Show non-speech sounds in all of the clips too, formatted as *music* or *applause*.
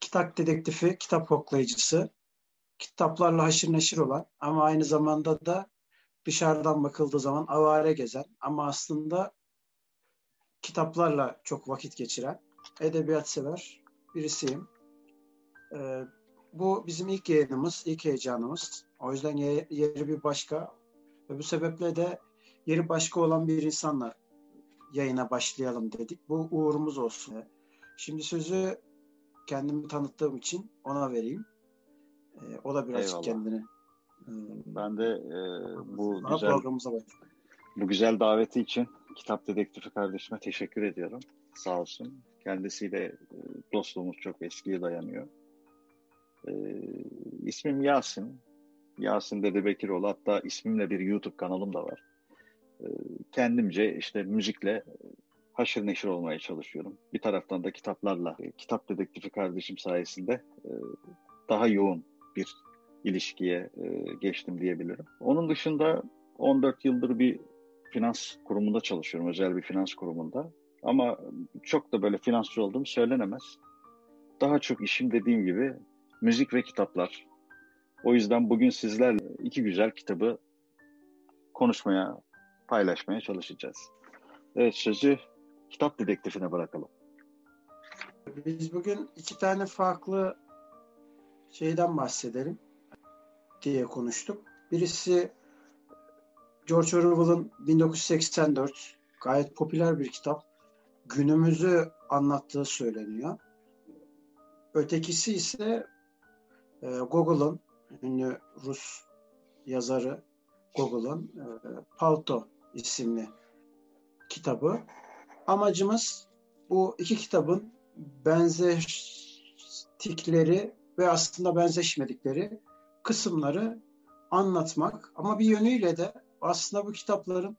kitap dedektifi, kitap koklayıcısı, kitaplarla haşır neşir olan ama aynı zamanda da dışarıdan bakıldığı zaman avare gezen ama aslında kitaplarla çok vakit geçiren edebiyat sever birisiyim. Ee, bu bizim ilk yayınımız, ilk heyecanımız. O yüzden yeri bir başka ve bu sebeple de yeri başka olan bir insanla yayına başlayalım dedik. Bu uğurumuz olsun. Şimdi sözü kendimi tanıttığım için ona vereyim. E, o da birazcık Eyvallah. kendini e, ben de e, bu güzel programımıza bu güzel daveti için kitap dedektifi kardeşime teşekkür ediyorum. Sağ olsun. Kendisiyle e, dostluğumuz çok eskiye dayanıyor. E, ismim Yasin. Yasin Dede Bekiroğlu. Hatta ismimle bir YouTube kanalım da var. E, kendimce işte müzikle haşır neşir olmaya çalışıyorum. Bir taraftan da kitaplarla, e, kitap dedektifi kardeşim sayesinde e, daha yoğun bir ilişkiye e, geçtim diyebilirim. Onun dışında 14 yıldır bir finans kurumunda çalışıyorum, özel bir finans kurumunda. Ama çok da böyle finansçı olduğum söylenemez. Daha çok işim dediğim gibi müzik ve kitaplar. O yüzden bugün sizlerle iki güzel kitabı konuşmaya, paylaşmaya çalışacağız. Evet sözü kitap dedektifine bırakalım. Biz bugün iki tane farklı şeyden bahsedelim diye konuştuk. Birisi George Orwell'ın 1984 gayet popüler bir kitap. Günümüzü anlattığı söyleniyor. Ötekisi ise e, Google'ın ünlü Rus yazarı Google'ın e, Palto isimli kitabı. Amacımız bu iki kitabın benzertikleri ve aslında benzeşmedikleri kısımları anlatmak. Ama bir yönüyle de aslında bu kitapların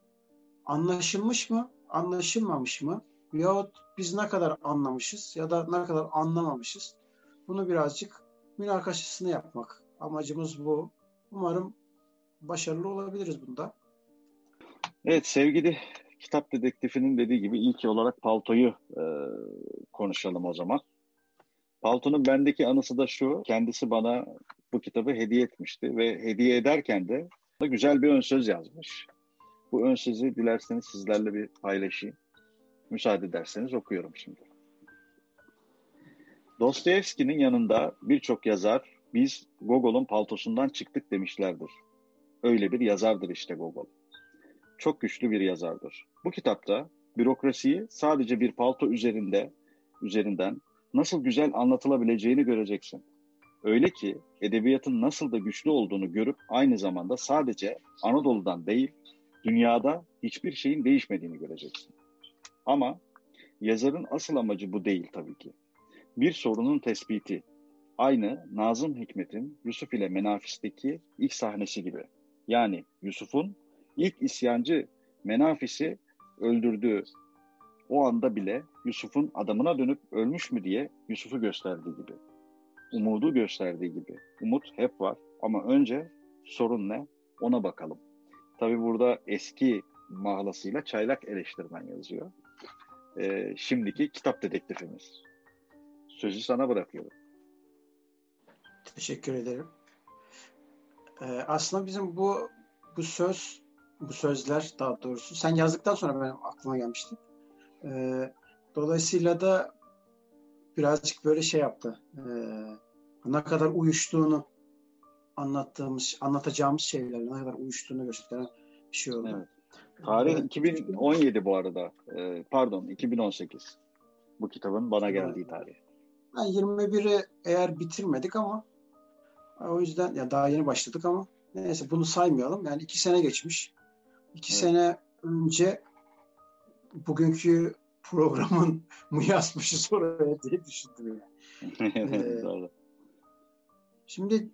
anlaşılmış mı, anlaşılmamış mı yahut biz ne kadar anlamışız ya da ne kadar anlamamışız bunu birazcık münakaşasını yapmak. Amacımız bu. Umarım başarılı olabiliriz bunda. Evet sevgili kitap dedektifinin dediği gibi ilk olarak paltoyu e, konuşalım o zaman. Palto'nun bendeki anısı da şu. Kendisi bana bu kitabı hediye etmişti ve hediye ederken de güzel bir ön söz yazmış. Bu ön sözü dilerseniz sizlerle bir paylaşayım. Müsaade ederseniz okuyorum şimdi. Dostoyevski'nin yanında birçok yazar biz Gogol'un paltosundan çıktık demişlerdir. Öyle bir yazardır işte Gogol çok güçlü bir yazardır. Bu kitapta bürokrasiyi sadece bir palto üzerinde üzerinden nasıl güzel anlatılabileceğini göreceksin. Öyle ki edebiyatın nasıl da güçlü olduğunu görüp aynı zamanda sadece Anadolu'dan değil, dünyada hiçbir şeyin değişmediğini göreceksin. Ama yazarın asıl amacı bu değil tabii ki. Bir sorunun tespiti. Aynı Nazım Hikmet'in Yusuf ile Menafis'teki ilk sahnesi gibi. Yani Yusuf'un ilk isyancı Menafis'i öldürdüğü o anda bile Yusuf'un adamına dönüp ölmüş mü diye Yusuf'u gösterdiği gibi. Umudu gösterdiği gibi. Umut hep var ama önce sorun ne ona bakalım. Tabi burada eski mahlasıyla çaylak eleştirmen yazıyor. Ee, şimdiki kitap dedektifimiz. Sözü sana bırakıyorum. Teşekkür ederim. Ee, aslında bizim bu bu söz bu sözler daha doğrusu sen yazdıktan sonra benim aklıma gelmişti. Ee, dolayısıyla da birazcık böyle şey yaptı. Ee, ne kadar uyuştuğunu anlattığımız, anlatacağımız şeylerle ne kadar uyuştuğunu gösteren bir şey oldu. Evet. Tarih 2017 bu arada. Ee, pardon 2018. Bu kitabın bana geldiği tarih. Yani 21'i eğer bitirmedik ama o yüzden ya daha yeni başladık ama neyse bunu saymayalım. Yani iki sene geçmiş. İki evet. sene önce bugünkü *laughs* programın mı yazmışız oraya diye düşündüm. Yani. ee, şimdi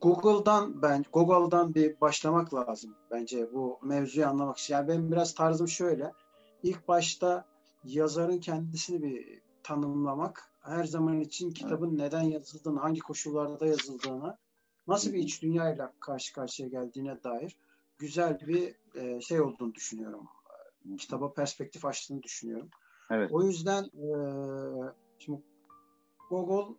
Google'dan ben Google'dan bir başlamak lazım bence bu mevzuyu anlamak için. Yani benim biraz tarzım şöyle. İlk başta yazarın kendisini bir tanımlamak, her zaman için kitabın evet. neden yazıldığını, hangi koşullarda yazıldığını, nasıl bir iç dünyayla karşı karşıya geldiğine dair güzel bir e, şey olduğunu düşünüyorum. Kitaba perspektif açtığını düşünüyorum. Evet. O yüzden e, şimdi Gogol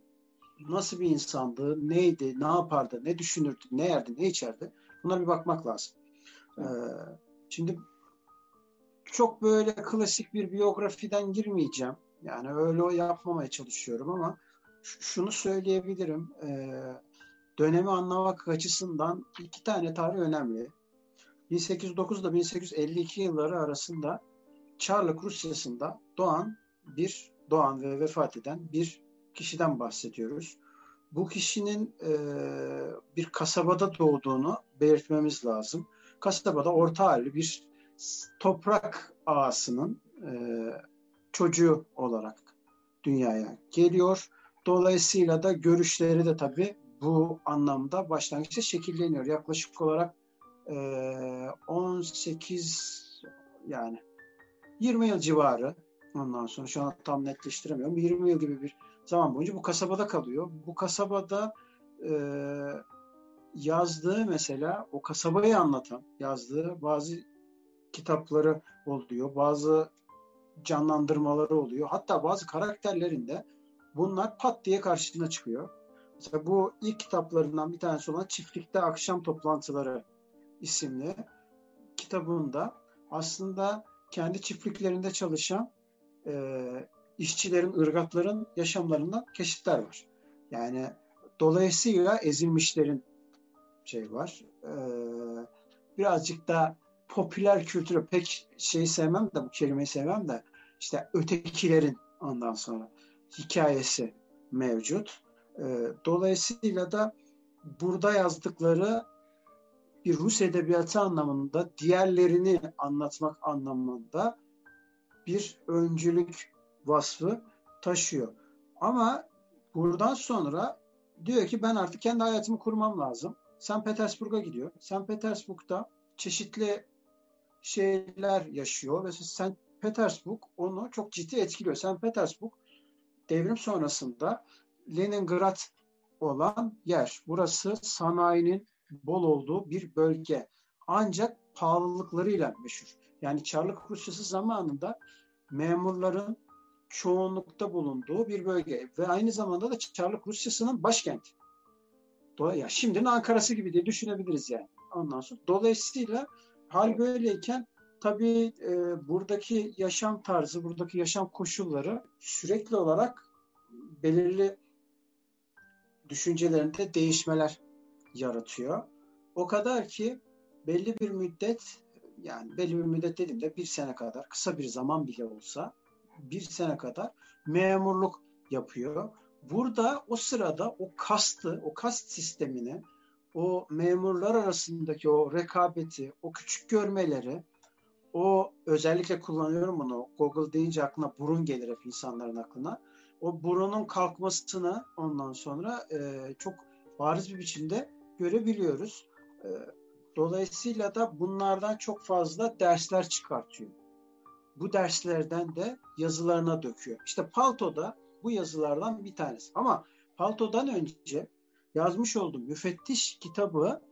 nasıl bir insandı, neydi, ne yapardı, ne düşünürdü, ne yerdi, ne içerdi bunlara bir bakmak lazım. Ee, şimdi çok böyle klasik bir biyografiden girmeyeceğim. Yani öyle yapmamaya çalışıyorum ama şunu söyleyebilirim. Ee, dönemi anlamak açısından iki tane tarih önemli. 1809 ile 1852 yılları arasında Çarlık Rusyası'nda doğan bir doğan ve vefat eden bir kişiden bahsediyoruz. Bu kişinin e, bir kasabada doğduğunu belirtmemiz lazım. Kasabada orta halli bir toprak ağasının e, çocuğu olarak dünyaya geliyor. Dolayısıyla da görüşleri de tabii bu anlamda başlangıçta şekilleniyor. Yaklaşık olarak e, 18 yani 20 yıl civarı ondan sonra şu an tam netleştiremiyorum. 20 yıl gibi bir zaman boyunca bu kasabada kalıyor. Bu kasabada e, yazdığı mesela o kasabayı anlatan yazdığı bazı kitapları oluyor. Bazı canlandırmaları oluyor. Hatta bazı karakterlerinde bunlar pat diye karşısına çıkıyor. Mesela bu ilk kitaplarından bir tanesi olan Çiftlikte Akşam Toplantıları isimli kitabında aslında kendi çiftliklerinde çalışan e, işçilerin, ırgatların yaşamlarından keşitler var. Yani dolayısıyla ezilmişlerin şey var. E, birazcık da popüler kültürü pek şey sevmem de bu kelimeyi sevmem de işte ötekilerin ondan sonra hikayesi mevcut. E, dolayısıyla da burada yazdıkları bir Rus edebiyatı anlamında diğerlerini anlatmak anlamında bir öncülük vasfı taşıyor. Ama buradan sonra diyor ki ben artık kendi hayatımı kurmam lazım. St. Petersburg'a gidiyor. St. Petersburg'da çeşitli şeyler yaşıyor ve St. Petersburg onu çok ciddi etkiliyor. St. Petersburg devrim sonrasında Leningrad olan yer. Burası sanayinin bol olduğu bir bölge. Ancak pahalılıklarıyla meşhur. Yani Çarlık Rusyası zamanında memurların çoğunlukta bulunduğu bir bölge ve aynı zamanda da Çarlık Rusyası'nın başkenti. Dolayısıyla şimdinin Ankara'sı gibi diye düşünebiliriz yani. Ondan sonra dolayısıyla hal böyleyken tabii e, buradaki yaşam tarzı, buradaki yaşam koşulları sürekli olarak belirli düşüncelerinde değişmeler yaratıyor. O kadar ki belli bir müddet yani belli bir müddet dediğimde bir sene kadar kısa bir zaman bile olsa bir sene kadar memurluk yapıyor. Burada o sırada o kastı, o kast sistemini, o memurlar arasındaki o rekabeti, o küçük görmeleri, o özellikle kullanıyorum bunu. Google deyince aklına burun gelir hep insanların aklına. O burunun kalkmasını ondan sonra e, çok bariz bir biçimde görebiliyoruz. E, dolayısıyla da bunlardan çok fazla dersler çıkartıyor bu derslerden de yazılarına döküyor. İşte Palto'da bu yazılardan bir tanesi. Ama Palto'dan önce yazmış olduğum müfettiş kitabı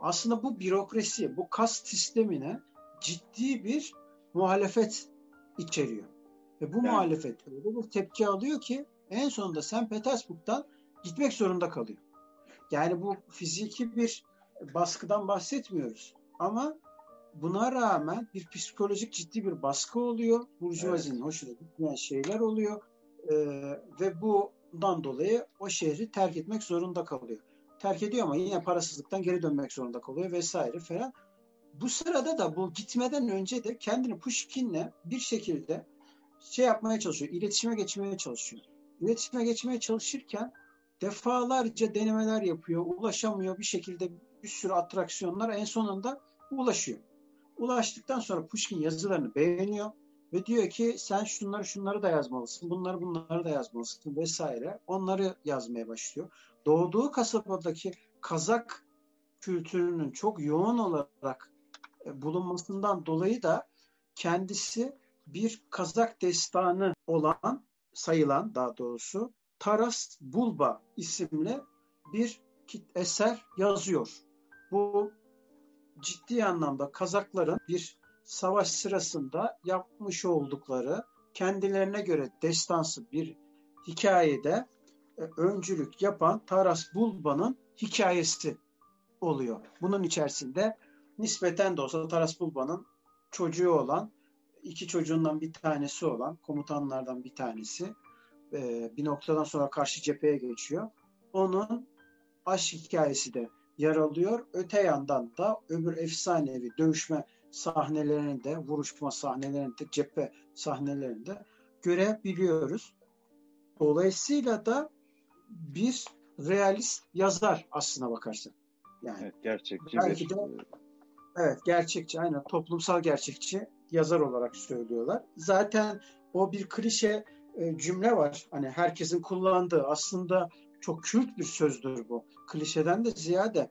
aslında bu bürokrasi, bu kast sistemine ciddi bir muhalefet içeriyor. Ve bu yani. muhalefet öyle bir tepki alıyor ki en sonunda St. Petersburg'dan gitmek zorunda kalıyor. Yani bu fiziki bir baskıdan bahsetmiyoruz. Ama Buna rağmen bir psikolojik ciddi bir baskı oluyor. Burjuvazinin evet. hoşuna gitmeyen şeyler oluyor. Ee, ve bu bundan dolayı o şehri terk etmek zorunda kalıyor. Terk ediyor ama yine parasızlıktan geri dönmek zorunda kalıyor vesaire falan. Bu sırada da bu gitmeden önce de kendini Pushkin'le bir şekilde şey yapmaya çalışıyor, iletişime geçmeye çalışıyor. İletişime geçmeye çalışırken defalarca denemeler yapıyor, ulaşamıyor bir şekilde bir sürü atraksiyonlar en sonunda ulaşıyor. Ulaştıktan sonra Pushkin yazılarını beğeniyor ve diyor ki sen şunları şunları da yazmalısın, bunları bunları da yazmalısın vesaire. Onları yazmaya başlıyor. Doğduğu kasabadaki Kazak kültürünün çok yoğun olarak e, bulunmasından dolayı da kendisi bir Kazak destanı olan sayılan daha doğrusu Taras Bulba isimli bir eser yazıyor. Bu ciddi anlamda Kazakların bir savaş sırasında yapmış oldukları kendilerine göre destansı bir hikayede e, öncülük yapan Taras Bulba'nın hikayesi oluyor. Bunun içerisinde nispeten de olsa Taras Bulba'nın çocuğu olan, iki çocuğundan bir tanesi olan, komutanlardan bir tanesi e, bir noktadan sonra karşı cepheye geçiyor. Onun aşk hikayesi de yer alıyor. Öte yandan da öbür efsanevi dövüşme sahnelerinde, vuruşma sahnelerinde, cephe sahnelerinde görebiliyoruz. Dolayısıyla da bir realist yazar aslına bakarsan. Yani evet, gerçekçi belki bir... de evet gerçekçi aynen toplumsal gerçekçi yazar olarak söylüyorlar. Zaten o bir klişe e, cümle var. Hani herkesin kullandığı aslında çok kült bir sözdür bu. Klişeden de ziyade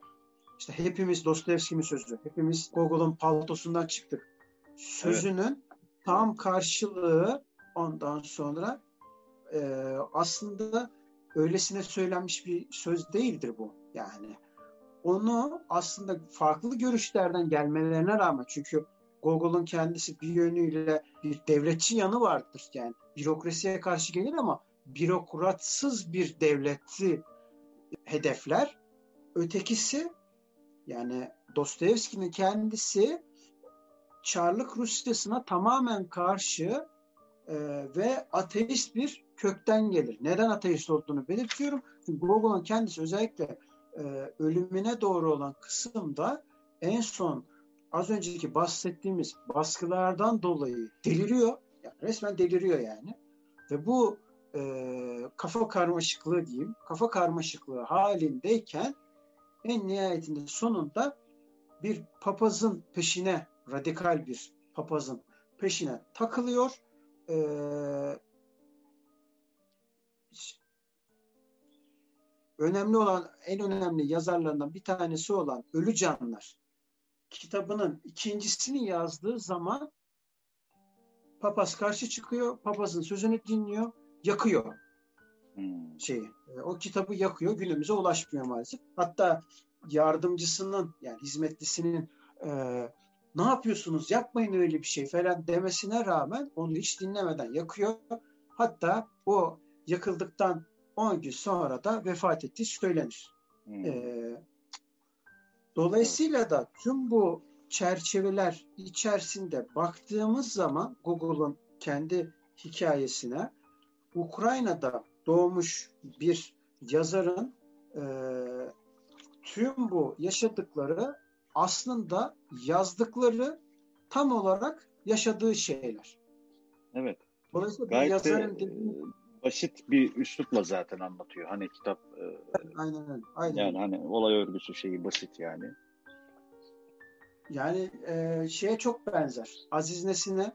işte hepimiz Dostoyevski'nin sözü. Hepimiz Gogol'un paltosundan çıktık. Sözünün evet. tam karşılığı ondan sonra e, aslında öylesine söylenmiş bir söz değildir bu. Yani onu aslında farklı görüşlerden gelmelerine rağmen çünkü Gogol'un kendisi bir yönüyle bir devletçi yanı vardır. Yani bürokrasiye karşı gelir ama bürokratsız bir devleti hedefler. Ötekisi yani Dostoyevski'nin kendisi Çarlık Rusyası'na tamamen karşı e, ve ateist bir kökten gelir. Neden ateist olduğunu belirtiyorum. Çünkü Gogol'un kendisi özellikle e, ölümüne doğru olan kısımda en son az önceki bahsettiğimiz baskılardan dolayı deliriyor. Yani resmen deliriyor yani. Ve bu e, kafa karmaşıklığı diyeyim, kafa karmaşıklığı halindeyken en nihayetinde sonunda bir papazın peşine, radikal bir papazın peşine takılıyor. Ee, önemli olan, en önemli yazarlarından bir tanesi olan Ölü Canlar kitabının ikincisini yazdığı zaman papaz karşı çıkıyor, papazın sözünü dinliyor, yakıyor hmm. şeyi. E, o kitabı yakıyor, günümüze ulaşmıyor maalesef. Hatta yardımcısının yani hizmetlisinin e, ne yapıyorsunuz yapmayın öyle bir şey falan demesine rağmen onu hiç dinlemeden yakıyor. Hatta o yakıldıktan 10 gün sonra da vefat ettiği söylenir. Hmm. E, dolayısıyla da tüm bu çerçeveler içerisinde baktığımız zaman Google'ın kendi hikayesine Ukrayna'da doğmuş bir yazarın e, tüm bu yaşadıkları aslında yazdıkları tam olarak yaşadığı şeyler. Evet. Dolayısıyla Gayet yazarın de, dediği... basit bir üslupla zaten anlatıyor. Hani kitap e, aynen. Aynen. Yani hani olay örgüsü şeyi basit yani. Yani e, şeye çok benzer. Aziz Nesin'e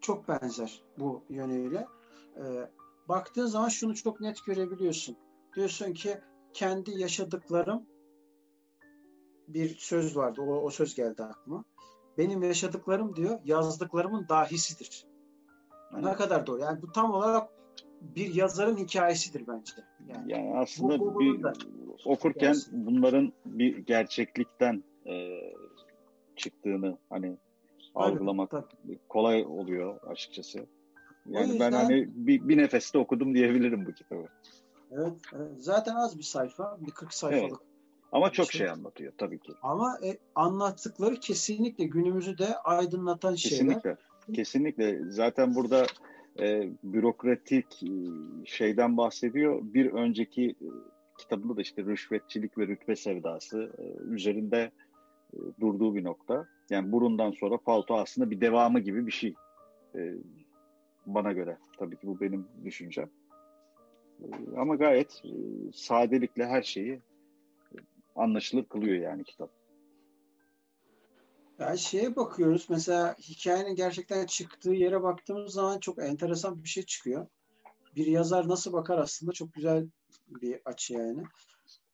çok benzer bu yönüyle. E, baktığın zaman şunu çok net görebiliyorsun. Diyorsun ki kendi yaşadıklarım bir söz vardı. O, o söz geldi aklıma. Benim yaşadıklarım diyor yazdıklarımın dahisidir. Yani ne kadar doğru. Yani bu tam olarak bir yazarın hikayesidir bence. Yani, yani aslında bu, bu, bir da, okurken hikayesi. bunların bir gerçeklikten e, çıktığını hani tabii, algılamak tabii. kolay oluyor açıkçası. Yani yüzden, ben hani bir, bir nefeste okudum diyebilirim bu kitabı. Evet, evet. Zaten az bir sayfa. Bir 40 sayfalık. Evet. Ama çok şey. şey anlatıyor tabii ki. Ama e, anlattıkları kesinlikle günümüzü de aydınlatan kesinlikle, şeyler. Kesinlikle. Kesinlikle. Zaten burada e, bürokratik e, şeyden bahsediyor. Bir önceki e, kitabında da işte rüşvetçilik ve rütbe sevdası e, üzerinde e, durduğu bir nokta. Yani burundan sonra palto aslında bir devamı gibi bir şey. E, bana göre. Tabii ki bu benim düşüncem. E, ama gayet e, sadelikle her şeyi e, anlaşılır kılıyor yani kitap. Yani şeye bakıyoruz mesela hikayenin gerçekten çıktığı yere baktığımız zaman çok enteresan bir şey çıkıyor. Bir yazar nasıl bakar aslında çok güzel bir açı yani.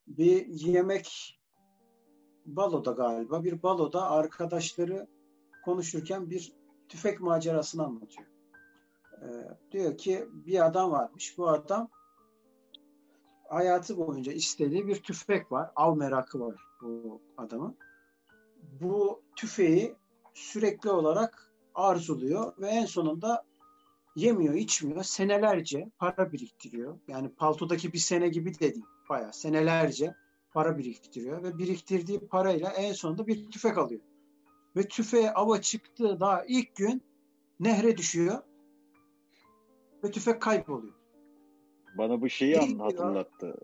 Bir yemek baloda galiba bir baloda arkadaşları konuşurken bir tüfek macerasını anlatıyor. Ee, diyor ki bir adam varmış. Bu adam hayatı boyunca istediği bir tüfek var. Av merakı var bu adamın bu tüfeği sürekli olarak arzuluyor ve en sonunda yemiyor, içmiyor. Senelerce para biriktiriyor. Yani paltodaki bir sene gibi de değil. Bayağı senelerce para biriktiriyor ve biriktirdiği parayla en sonunda bir tüfek alıyor. Ve tüfeğe ava çıktığı daha ilk gün nehre düşüyor ve tüfek kayboluyor. Bana bu şeyi Değil hatırlattı.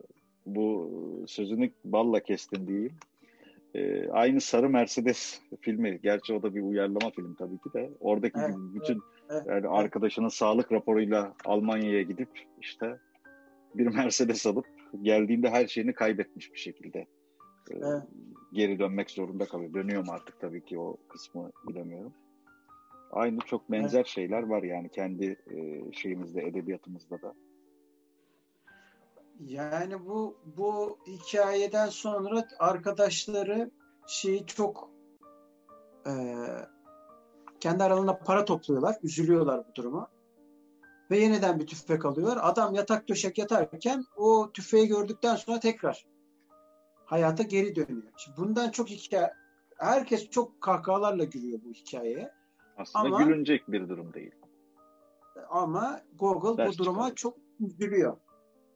Bu sözünü balla kestin diyeyim. E, aynı Sarı Mercedes filmi. Gerçi o da bir uyarlama film tabii ki de. Oradaki evet, bütün evet, yani evet. arkadaşının sağlık raporuyla Almanya'ya gidip işte bir *laughs* Mercedes alıp geldiğinde her şeyini kaybetmiş bir şekilde. E, evet. Geri dönmek zorunda kalıyor. Dönüyor mu artık tabii ki o kısmı bilemiyorum. Aynı çok benzer evet. şeyler var yani kendi e, şeyimizde, edebiyatımızda da. Yani bu bu hikayeden sonra arkadaşları şeyi çok e, kendi aralarında para topluyorlar, üzülüyorlar bu duruma. Ve yeniden bir tüfek alıyorlar. Adam yatak döşek yatarken o tüfeği gördükten sonra tekrar hayata geri dönüyor. Şimdi bundan çok hikaye herkes çok kahkahalarla gülüyor bu hikayeye. Aslında ama, gülünecek bir durum değil. Ama Google Ders bu duruma çıkarıyor. çok üzülüyor.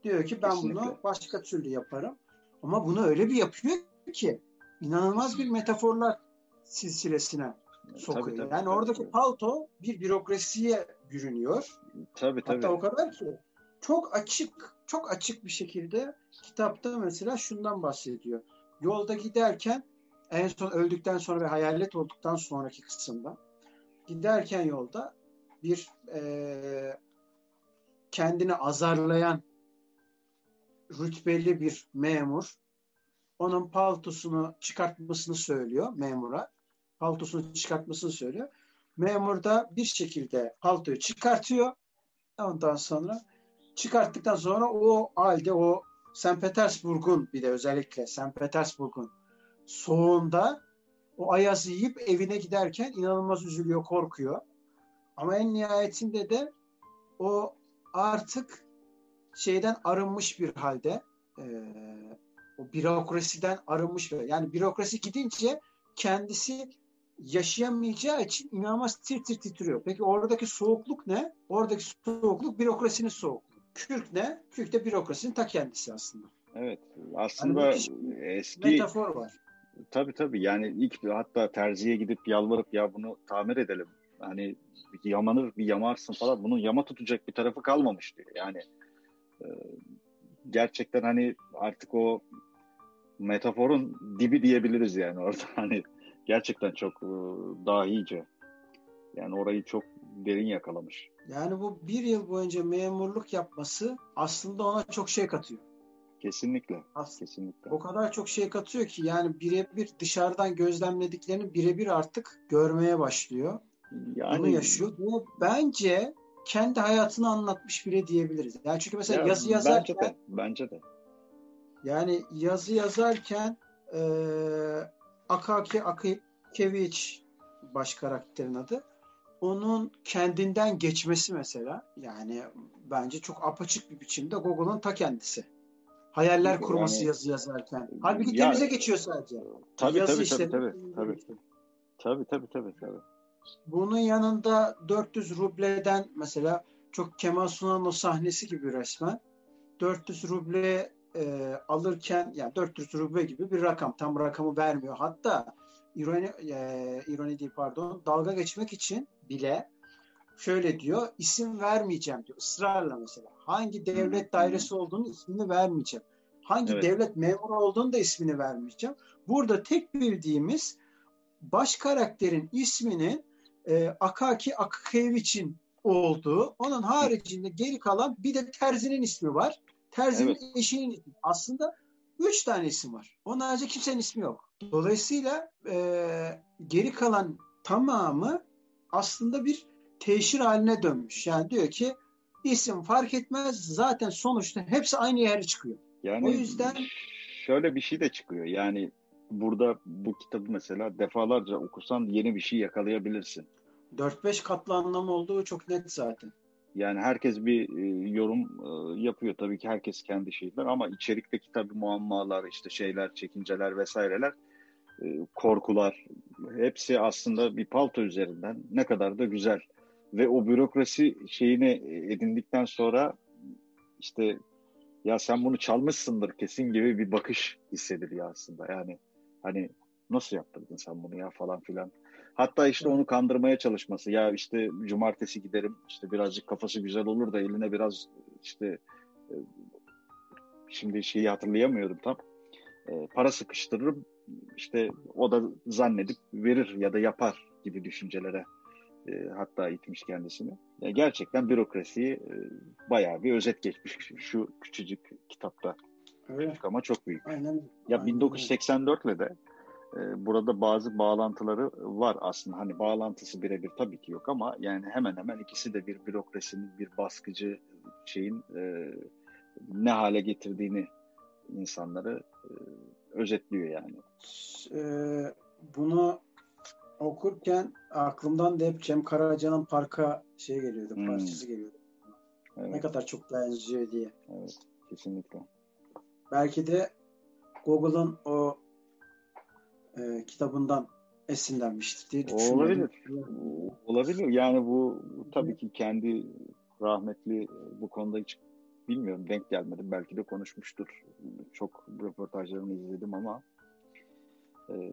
Diyor ki ben Kesinlikle. bunu başka türlü yaparım. Ama bunu öyle bir yapıyor ki inanılmaz bir metaforlar silsilesine sokuyor. Tabii, tabii, yani tabii, oradaki tabii. palto bir bürokrasiye bürünüyor. Tabii tabii. Hatta o kadar ki çok açık, çok açık bir şekilde kitapta mesela şundan bahsediyor. Yolda giderken en son öldükten sonra ve hayalet olduktan sonraki kısımda giderken yolda bir e, kendini azarlayan rütbeli bir memur onun paltosunu çıkartmasını söylüyor memura. Paltosunu çıkartmasını söylüyor. Memur da bir şekilde paltoyu çıkartıyor. Ondan sonra çıkarttıktan sonra o halde o St. Petersburg'un bir de özellikle St. Petersburg'un soğuğunda o ayazı yiyip evine giderken inanılmaz üzülüyor, korkuyor. Ama en nihayetinde de o artık şeyden arınmış bir halde e, o bürokrasiden arınmış bir yani bürokrasi gidince kendisi yaşayamayacağı için inanılmaz tir tir titriyor. Peki oradaki soğukluk ne? Oradaki soğukluk bürokrasinin soğukluğu. Kürk ne? Kürk de bürokrasinin ta kendisi aslında. Evet. Aslında yani eski metafor var. Tabii tabii. Yani ilk hatta terziye gidip yalvarıp ya bunu tamir edelim. Hani yamanır bir yamarsın falan. Bunun yama tutacak bir tarafı kalmamış diyor. Yani gerçekten hani artık o metaforun dibi diyebiliriz yani orada *laughs* hani gerçekten çok e, dahice yani orayı çok derin yakalamış. Yani bu bir yıl boyunca memurluk yapması aslında ona çok şey katıyor. Kesinlikle. Aslında kesinlikle. O kadar çok şey katıyor ki yani birebir dışarıdan gözlemlediklerini birebir artık görmeye başlıyor. Yani, Bunu yaşıyor. Ve bence kendi hayatını anlatmış bile diyebiliriz. Yani çünkü mesela ya, yazı yazarken bence de, bence de. Yani yazı yazarken e, Akaki Akikeviç baş karakterin adı. Onun kendinden geçmesi mesela yani bence çok apaçık bir biçimde Google'un ta kendisi. Hayaller kurması yani, yazı yazarken. Halbuki ya, temize geçiyor sadece. Tabii yazı tabii, tabii, tabii, tabii, tabii. Tabii tabii tabii tabii. Bunun yanında 400 rubleden mesela çok Kemal Sunal'ın o sahnesi gibi resmen 400 ruble e, alırken yani 400 ruble gibi bir rakam tam rakamı vermiyor. Hatta ironi e, ironi değil pardon dalga geçmek için bile şöyle diyor isim vermeyeceğim diyor ısrarla mesela. Hangi devlet dairesi olduğunu ismini vermeyeceğim. Hangi evet. devlet memuru olduğunu da ismini vermeyeceğim. Burada tek bildiğimiz baş karakterin isminin e, Akaki Akakevich'in olduğu. Onun haricinde geri kalan bir de Terzi'nin ismi var. Terzi'nin evet. eşinin ismi. Aslında üç tane isim var. Onun harici kimsenin ismi yok. Dolayısıyla e, geri kalan tamamı aslında bir teşhir haline dönmüş. Yani diyor ki isim fark etmez zaten sonuçta hepsi aynı yere çıkıyor. Yani o yüzden şöyle bir şey de çıkıyor. Yani burada bu kitabı mesela defalarca okusan yeni bir şey yakalayabilirsin. 4-5 katlı anlamı olduğu çok net zaten. Yani herkes bir e, yorum e, yapıyor. Tabii ki herkes kendi şeyler ama içerikteki tabii muammalar, işte şeyler, çekinceler vesaireler, e, korkular hepsi aslında bir palto üzerinden ne kadar da güzel. Ve o bürokrasi şeyini edindikten sonra işte ya sen bunu çalmışsındır kesin gibi bir bakış hissediliyor aslında. Yani hani nasıl yaptırdın sen bunu ya falan filan. Hatta işte onu kandırmaya çalışması. Ya işte cumartesi giderim işte birazcık kafası güzel olur da eline biraz işte e, şimdi şeyi hatırlayamıyorum tam. E, para sıkıştırırım işte o da zannedip verir ya da yapar gibi düşüncelere e, hatta itmiş kendisini. Yani gerçekten bürokrasiyi e, bayağı bir özet geçmiş şu küçücük kitapta. Evet. Ama çok büyük. Aynen. Ya Aynen. 1984 ile de e, burada bazı bağlantıları var aslında. Hani bağlantısı birebir tabii ki yok ama yani hemen hemen ikisi de bir bürokrasinin, bir baskıcı şeyin e, ne hale getirdiğini insanları e, özetliyor yani. E, bunu okurken aklımdan da hep Cem Karaca'nın parka şey geliyordu, hmm. parçası geliyordu. Evet. Ne kadar çok benziyor diye. Evet, kesinlikle. Belki de Google'ın o e, kitabından esinlenmiştir diye düşünüyorum. Olabilir. Olabilir. Yani bu tabii ki kendi rahmetli bu konuda hiç bilmiyorum denk gelmedim. Belki de konuşmuştur. Çok röportajlarını izledim ama e,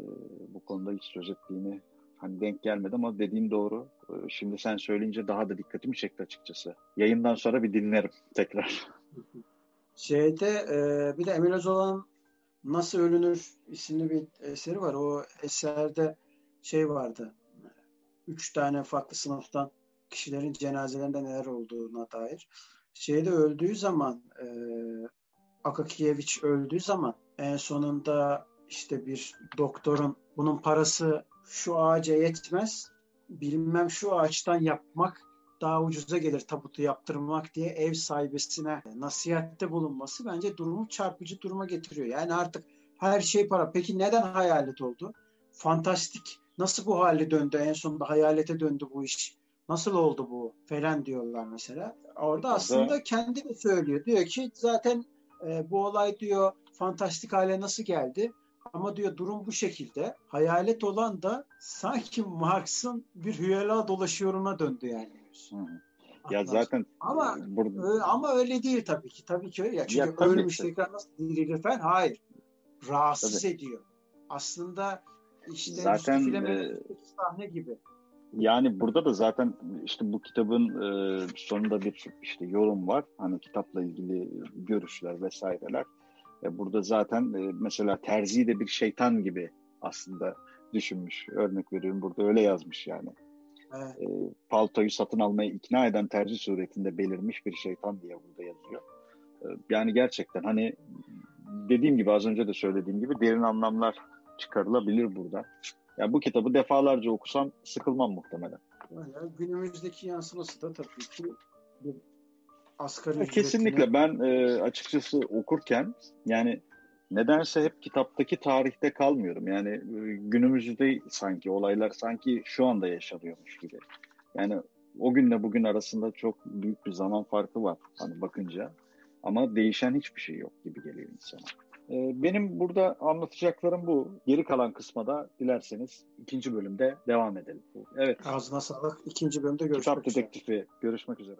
bu konuda hiç söz ettiğini hani denk gelmedi ama dediğin doğru. E, şimdi sen söyleyince daha da dikkatimi çekti açıkçası. Yayından sonra bir dinlerim tekrar. *laughs* Şeyde e, bir de Emel Özola'nın Nasıl Ölünür isimli bir eseri var. O eserde şey vardı. Üç tane farklı sınıftan kişilerin cenazelerinde neler olduğuna dair. Şeyde öldüğü zaman e, Akakiyeviç öldüğü zaman en sonunda işte bir doktorun bunun parası şu ağaca yetmez bilmem şu ağaçtan yapmak daha ucuza gelir tabutu yaptırmak diye ev sahibesine nasihatte bulunması bence durumu çarpıcı duruma getiriyor. Yani artık her şey para. Peki neden hayalet oldu? Fantastik. Nasıl bu hale döndü? En sonunda hayalete döndü bu iş. Nasıl oldu bu? Falan diyorlar mesela. Orada aslında kendi de söylüyor. Diyor ki zaten e, bu olay diyor fantastik hale nasıl geldi? Ama diyor durum bu şekilde. Hayalet olan da sanki Marx'ın bir hüyela dolaşıyoruna döndü yani. Hı. Ya zaten ama burada... ama öyle değil tabii ki. Tabii ki öyle. Ya çünkü ya, ölmüş tekrar nasıl dirilir falan. Hayır. Rahatsız tabii. ediyor. Aslında işte zaten e, sahne gibi. Yani burada da zaten işte bu kitabın e, sonunda bir işte yorum var. Hani kitapla ilgili görüşler vesaireler. E, burada zaten e, mesela Terzi de bir şeytan gibi aslında düşünmüş. Örnek veriyorum burada öyle yazmış yani. Evet. E, paltoyu satın almaya ikna eden tercih suretinde belirmiş bir şeytan diye burada yazıyor. E, yani gerçekten hani dediğim gibi az önce de söylediğim gibi derin anlamlar çıkarılabilir burada. Yani bu kitabı defalarca okusam sıkılmam muhtemelen. Yani günümüzdeki yansıması da tabii ki bir asgari Kesinlikle ben e, açıkçası okurken yani nedense hep kitaptaki tarihte kalmıyorum. Yani e, günümüzde sanki olaylar sanki şu anda yaşanıyormuş gibi. Yani o günle bugün arasında çok büyük bir zaman farkı var hani bakınca. Ama değişen hiçbir şey yok gibi geliyor insana. E, benim burada anlatacaklarım bu. Geri kalan kısma da dilerseniz ikinci bölümde devam edelim. Evet. Ağzına sağlık. İkinci bölümde görüşmek Kitap üzere. Kitap Dedektifi. Görüşmek üzere.